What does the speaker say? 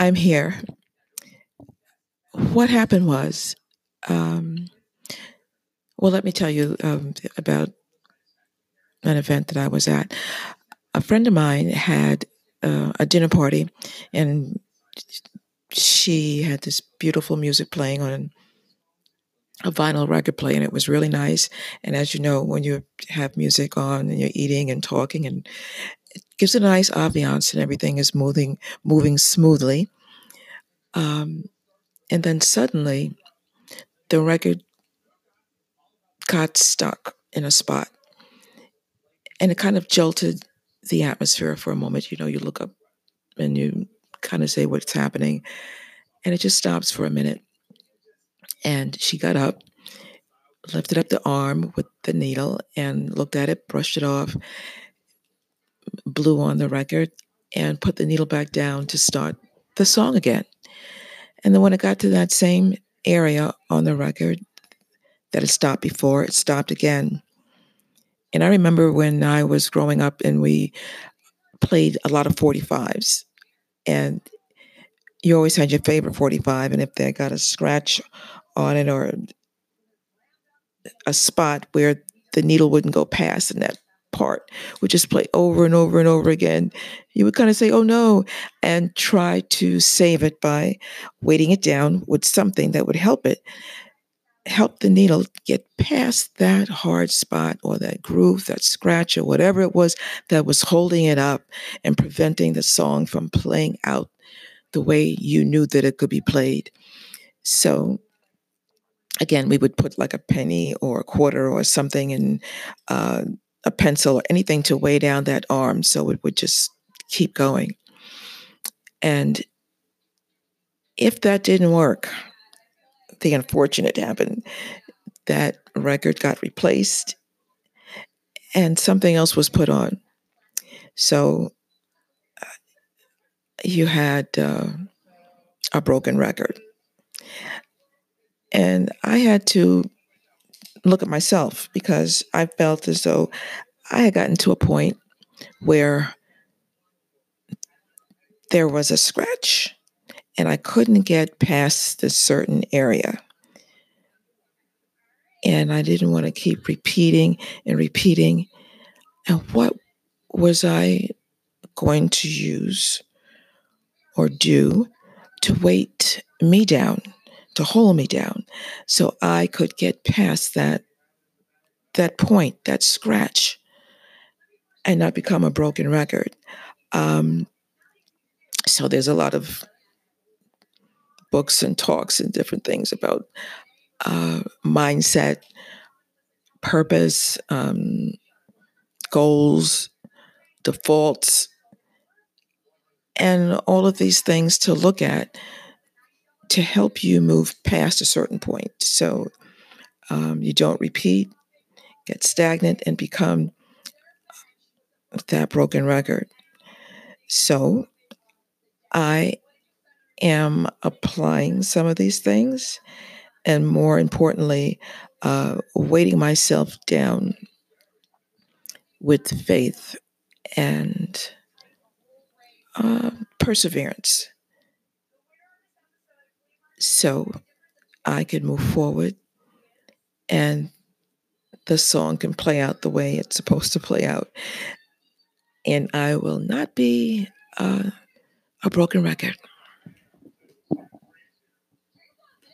I'm here. What happened was um well let me tell you um about an event that I was at. A friend of mine had uh, a dinner party and she had this beautiful music playing on a vinyl record player and it was really nice and as you know when you have music on and you're eating and talking and gives a nice ambiance and everything is moving moving smoothly. Um and then suddenly the record got stuck in a spot. And it kind of jolted the atmosphere for a moment. You know you look up and you kind of say what's happening. And it just stops for a minute. And she got up lifted up the arm with the needle and looked at it brushed it off blew on the record and put the needle back down to start the song again. And then when it got to that same area on the record that it stopped before, it stopped again. And I remember when I was growing up and we played a lot of 45s and you always had your favorite 45 and if they got a scratch on it or a spot where the needle wouldn't go past and that part. Would just play over and over and over again. You would kind of say oh no and try to save it by weighting it down with something that would help it help the needle get past that hard spot or that groove that scratch or whatever it was that was holding it up and preventing the song from playing out the way you knew that it could be played. So again we would put like a penny or a quarter or something in uh a pencil or anything to weigh down that arm so it would just keep going. And if that didn't work, the unfortunate happened that record got replaced and something else was put on. So uh, you had uh, a broken record. And I had to look at myself because I felt as though I had gotten to a point where there was a scratch and I couldn't get past this certain area. And I didn't want to keep repeating and repeating. And what was I going to use or do to weight me down? to hold me down so I could get past that that point, that scratch and not become a broken record. Um so there's a lot of books and talks and different things about uh mindset, purpose, um goals, defaults and all of these things to look at to help you move past a certain point. So um you don't repeat get stagnant and become that broken record. So i am applying some of these things and more importantly uh weighting myself down with faith and uh perseverance so I can move forward and the song can play out the way it's supposed to play out. And I will not be uh, a broken record.